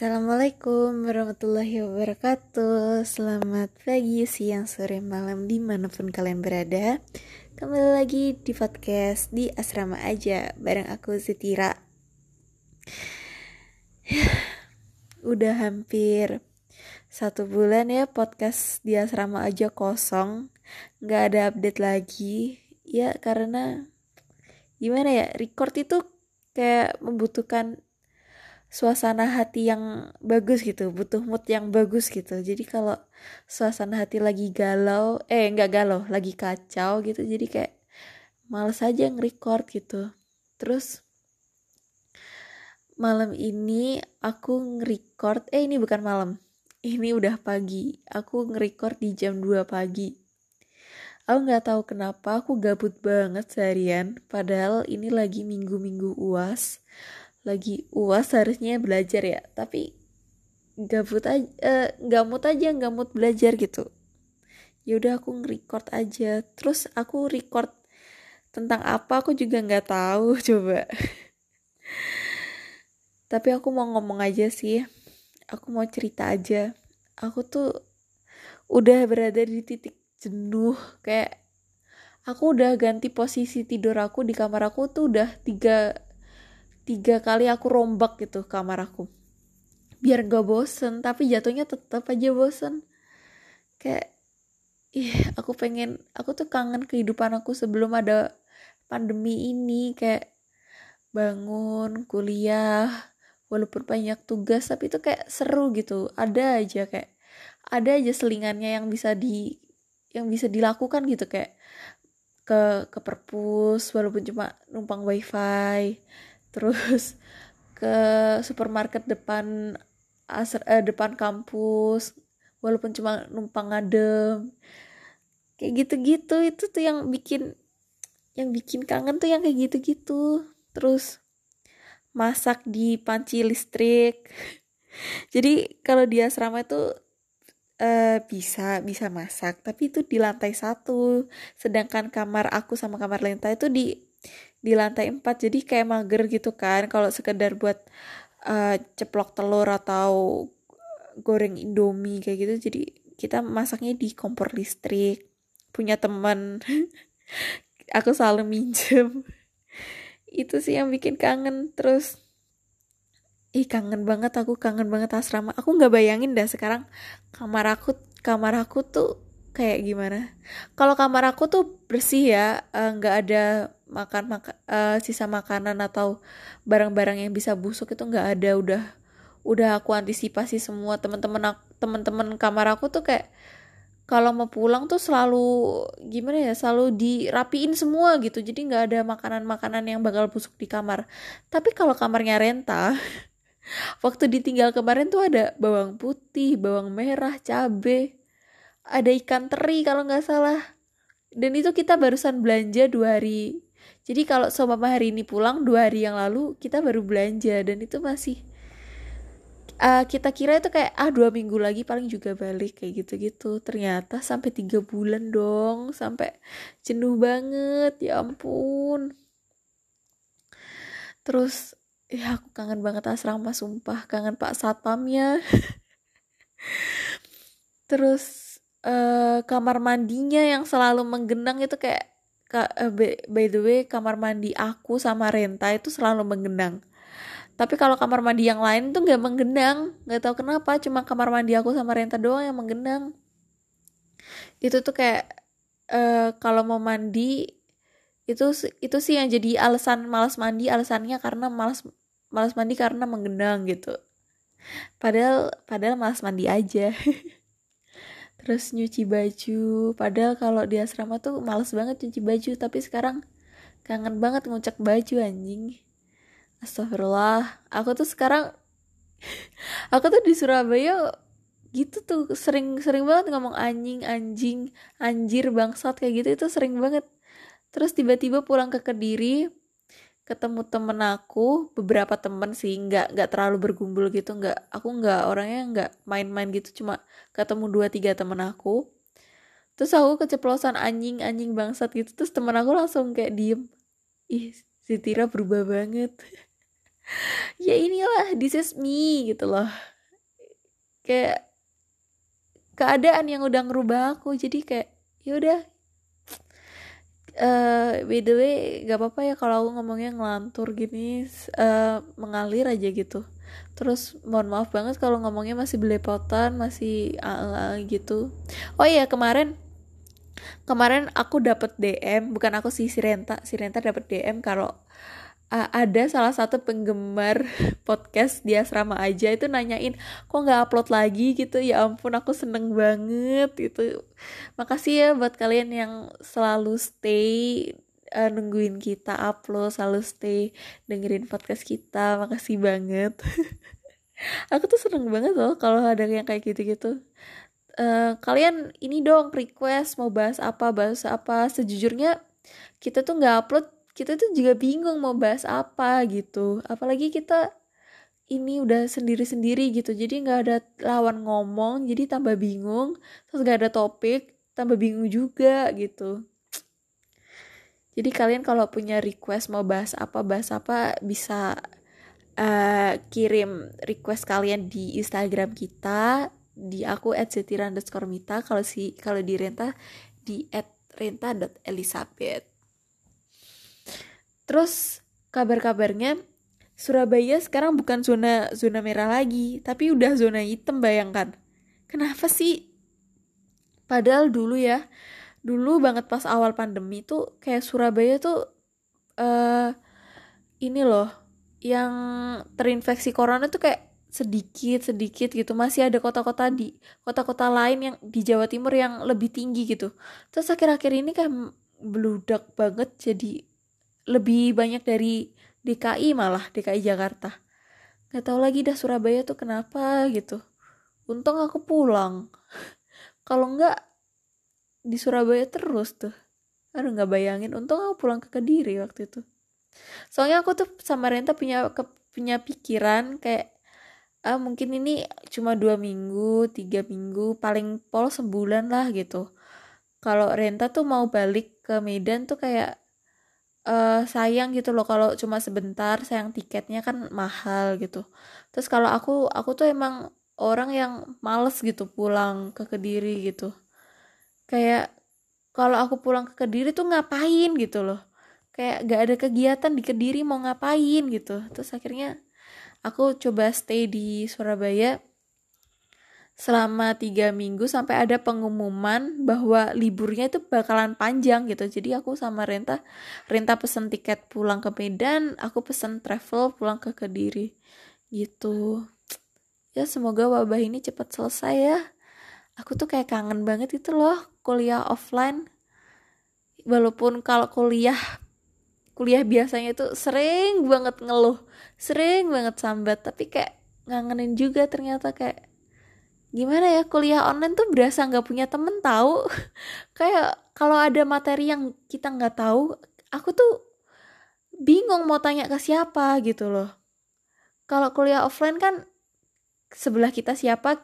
Assalamualaikum warahmatullahi wabarakatuh. Selamat pagi, siang, sore, malam di mana pun kalian berada. Kembali lagi di podcast di Asrama Aja Bareng aku Zitira. Udah hampir satu bulan ya podcast di Asrama Aja kosong. Gak ada update lagi. Ya karena gimana ya record itu kayak membutuhkan suasana hati yang bagus gitu butuh mood yang bagus gitu. Jadi kalau suasana hati lagi galau eh nggak galau lagi kacau gitu jadi kayak males aja nge-record gitu. Terus malam ini aku nge-record eh ini bukan malam ini udah pagi aku nge-record di jam 2 pagi. Aku nggak tahu kenapa aku gabut banget seharian padahal ini lagi minggu-minggu uas lagi uas harusnya belajar ya. Tapi gabut aja uh, mood aja nggak mood belajar gitu. Ya udah aku nge-record aja. Terus aku record tentang apa aku juga nggak tahu coba. Tapi aku mau ngomong aja sih. Aku mau cerita aja. Aku tuh udah berada di titik jenuh. Kayak aku udah ganti posisi tidur aku di kamar aku tuh udah tiga tiga kali aku rombak gitu kamar aku. Biar gak bosen tapi jatuhnya tetap aja bosen. Kayak ih aku pengen aku tuh kangen kehidupan aku sebelum ada pandemi ini. Kayak bangun kuliah walaupun banyak tugas tapi itu kayak seru gitu. Ada aja kayak ada aja selingannya yang bisa di yang bisa dilakukan gitu. Kayak ke ke perpus walaupun cuma numpang wifi terus ke supermarket depan asr, eh, depan kampus walaupun cuma numpang ngadem. Kayak gitu-gitu itu tuh yang bikin yang bikin kangen tuh yang kayak gitu-gitu. Terus masak di panci listrik. Jadi kalau di asrama itu uh, bisa bisa masak tapi itu di lantai satu. Sedangkan kamar aku sama kamar Lenta itu di di lantai 4 jadi kayak mager gitu kan kalau sekedar buat uh, ceplok telur atau goreng indomie kayak gitu jadi kita masaknya di kompor listrik punya teman. Aku selalu minjem. Itu sih yang bikin kangen terus ih kangen banget aku kangen banget asrama. Aku nggak bayangin dah sekarang kamar aku kamar aku tuh kayak gimana. Kalau kamar aku tuh bersih ya eh, nggak uh, ada makan maka, uh, sisa makanan atau barang-barang yang bisa busuk itu nggak ada. Udah udah aku antisipasi semua. Teman-teman teman-teman kamar aku tuh kayak kalau mau pulang tuh selalu gimana ya selalu dirapiin semua gitu. Jadi nggak ada makanan-makanan yang bakal busuk di kamar. Tapi kalau kamarnya renta waktu ditinggal kemarin tuh ada bawang putih bawang merah cabe ada ikan teri kalau nggak salah. Dan itu kita barusan belanja dua hari jadi kalau seumpama hari ini pulang dua hari yang lalu kita baru belanja dan itu masih uh, kita kira itu kayak ah dua minggu lagi paling juga balik kayak gitu-gitu. Ternyata sampai tiga bulan dong sampai jenuh banget ya ampun. Terus ya aku kangen banget asrama sumpah kangen pak satpamnya. Terus uh, kamar mandinya yang selalu menggenang itu kayak uh, by the way kamar mandi aku sama Renta itu selalu menggenang. Tapi kalau kamar mandi yang lain tuh nggak menggenang. Nggak tahu kenapa cuma kamar mandi aku sama Renta doang yang menggenang. Itu tuh kayak uh, kalau mau mandi itu itu sih yang jadi alasan malas mandi alasannya karena malas malas mandi karena menggenang gitu. Padahal padahal malas mandi aja terus nyuci baju. Padahal kalau di asrama tuh males banget nyuci baju tapi sekarang kangen banget ngucek baju anjing. Astagfirullah. Aku tuh sekarang aku tuh di Surabaya gitu tuh sering sering banget ngomong anjing anjing anjir bangsat kayak gitu itu sering banget. Terus tiba-tiba pulang ke kediri ketemu temen aku beberapa temen sih nggak nggak terlalu bergumpul gitu nggak aku nggak orangnya nggak main-main gitu cuma ketemu dua tiga temen aku. Terus aku keceplosan anjing anjing bangsat gitu. Terus temen aku langsung kayak diem. Ih si Tira berubah banget. Ya inilah this is me gitu loh. Kayak keadaan yang udah ngerubah aku jadi kayak ya udah uh, by the way gak apa-apa ya kalau aku ngomongnya ngelantur gini uh, mengalir aja gitu. Terus mohon maaf banget kalau ngomongnya masih belepotan masih uh, uh, gitu. Oh iya kemarin kemarin aku dapat DM bukan aku sih si Renta. Si Renta dapat DM kalau uh, ada salah satu penggemar podcast di asrama aja itu nanyain kok nggak upload lagi? gitu. Ya ampun aku seneng banget gitu. Makasih ya buat kalian yang selalu stay uh, nungguin kita upload selalu stay dengerin podcast kita. Makasih banget. Aku tuh seneng banget loh kalau ada yang kayak gitu-gitu. Uh, kalian ini dong request mau bahas apa bahas apa. Sejujurnya kita tuh nggak upload kita tuh juga bingung mau bahas apa gitu. Apalagi kita ini udah sendiri-sendiri gitu. Jadi nggak ada lawan ngomong jadi tambah bingung terus nggak ada topik tambah bingung juga gitu. Jadi kalian kalau punya request mau bahas apa bahas apa bisa uh, kirim request kalian di Instagram kita di aku @setira_mita kalau si kalau di Renta di @renta.elizabeth Terus kabar-kabarnya Surabaya sekarang bukan zona zona merah lagi, tapi udah zona hitam bayangkan. Kenapa sih? Padahal dulu ya, dulu banget pas awal pandemi tuh kayak Surabaya tuh uh, ini loh, yang terinfeksi corona tuh kayak sedikit sedikit gitu masih ada kota-kota di kota-kota lain yang di Jawa Timur yang lebih tinggi gitu terus akhir-akhir ini kayak beludak banget jadi lebih banyak dari DKI malah DKI Jakarta. Nggak tahu lagi dah Surabaya tuh kenapa gitu. Untung aku pulang. Kalau nggak di Surabaya terus tuh. Aduh nggak bayangin. Untung aku pulang ke Kediri waktu itu. Soalnya aku tuh sama Renta punya ke, punya pikiran kayak ah mungkin ini cuma dua minggu tiga minggu paling pol sebulan lah gitu. Kalau Renta tuh mau balik ke Medan tuh kayak uh, sayang gitu loh kalau cuma sebentar sayang tiketnya kan mahal gitu. Terus kalau aku aku tuh emang orang yang males gitu pulang ke kediri gitu. Kayak kalau aku pulang ke kediri tuh ngapain gitu loh. Kayak gak ada kegiatan di kediri mau ngapain gitu. Terus akhirnya aku coba stay di Surabaya selama tiga minggu sampai ada pengumuman bahwa liburnya itu bakalan panjang gitu. Jadi aku sama Renta Renta pesen tiket pulang ke Medan aku pesen travel pulang ke Kediri gitu. Ya semoga wabah ini cepat selesai ya. Aku tuh kayak kangen banget itu loh kuliah offline. Walaupun kalau kuliah kuliah biasanya itu sering banget ngeluh sering banget sambat tapi kayak ngangenin juga ternyata kayak gimana ya kuliah online tuh berasa nggak punya temen tahu. Kayak kalau ada materi yang kita nggak tahu aku tuh bingung mau tanya ke siapa gitu loh. Kalau kuliah offline kan sebelah kita siapa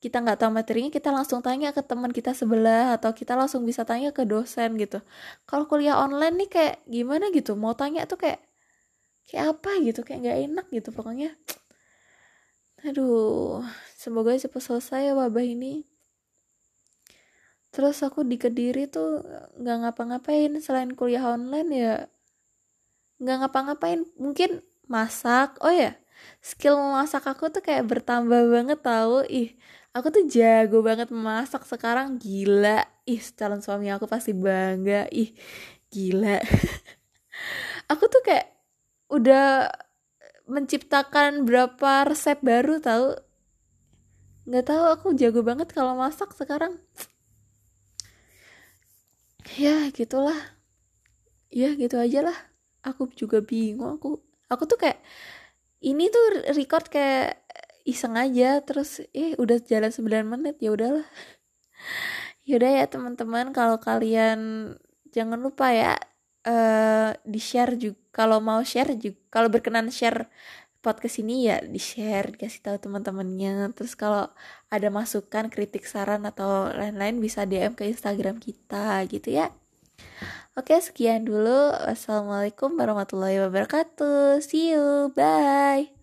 kita nggak tahu materinya kita langsung tanya ke teman kita sebelah atau kita langsung bisa tanya ke dosen gitu. Kalau kuliah online nih kayak gimana gitu mau tanya tuh kayak kayak apa gitu kayak nggak enak gitu pokoknya aduh semoga cepat selesai ya wabah ini. Terus aku di kediri tuh nggak ngapa-ngapain selain kuliah online ya nggak ngapa-ngapain. Mungkin masak oh ya skill masak aku tuh kayak bertambah banget tau. Ih aku tuh jago banget memasak sekarang gila. Ih calon suami aku pasti bangga. Ih gila. Aku tuh kayak udah menciptakan berapa resep baru tahu? Nggak tahu aku jago banget kalau masak sekarang. Ya gitulah. Ya gitu aja lah. Aku juga bingung aku aku tuh kayak ini tuh record kayak iseng aja terus eh udah jalan 9 menit ya udahlah. Yaudah ya teman-teman kalau kalian jangan lupa ya uh, di share juga kalau mau share juga kalau berkenan share podcast ini ya di share dikasih tahu teman-temannya terus kalau ada masukan kritik saran atau lain-lain bisa DM ke Instagram kita gitu ya Oke, sekian dulu. Wassalamualaikum warahmatullahi wabarakatuh. See you. Bye.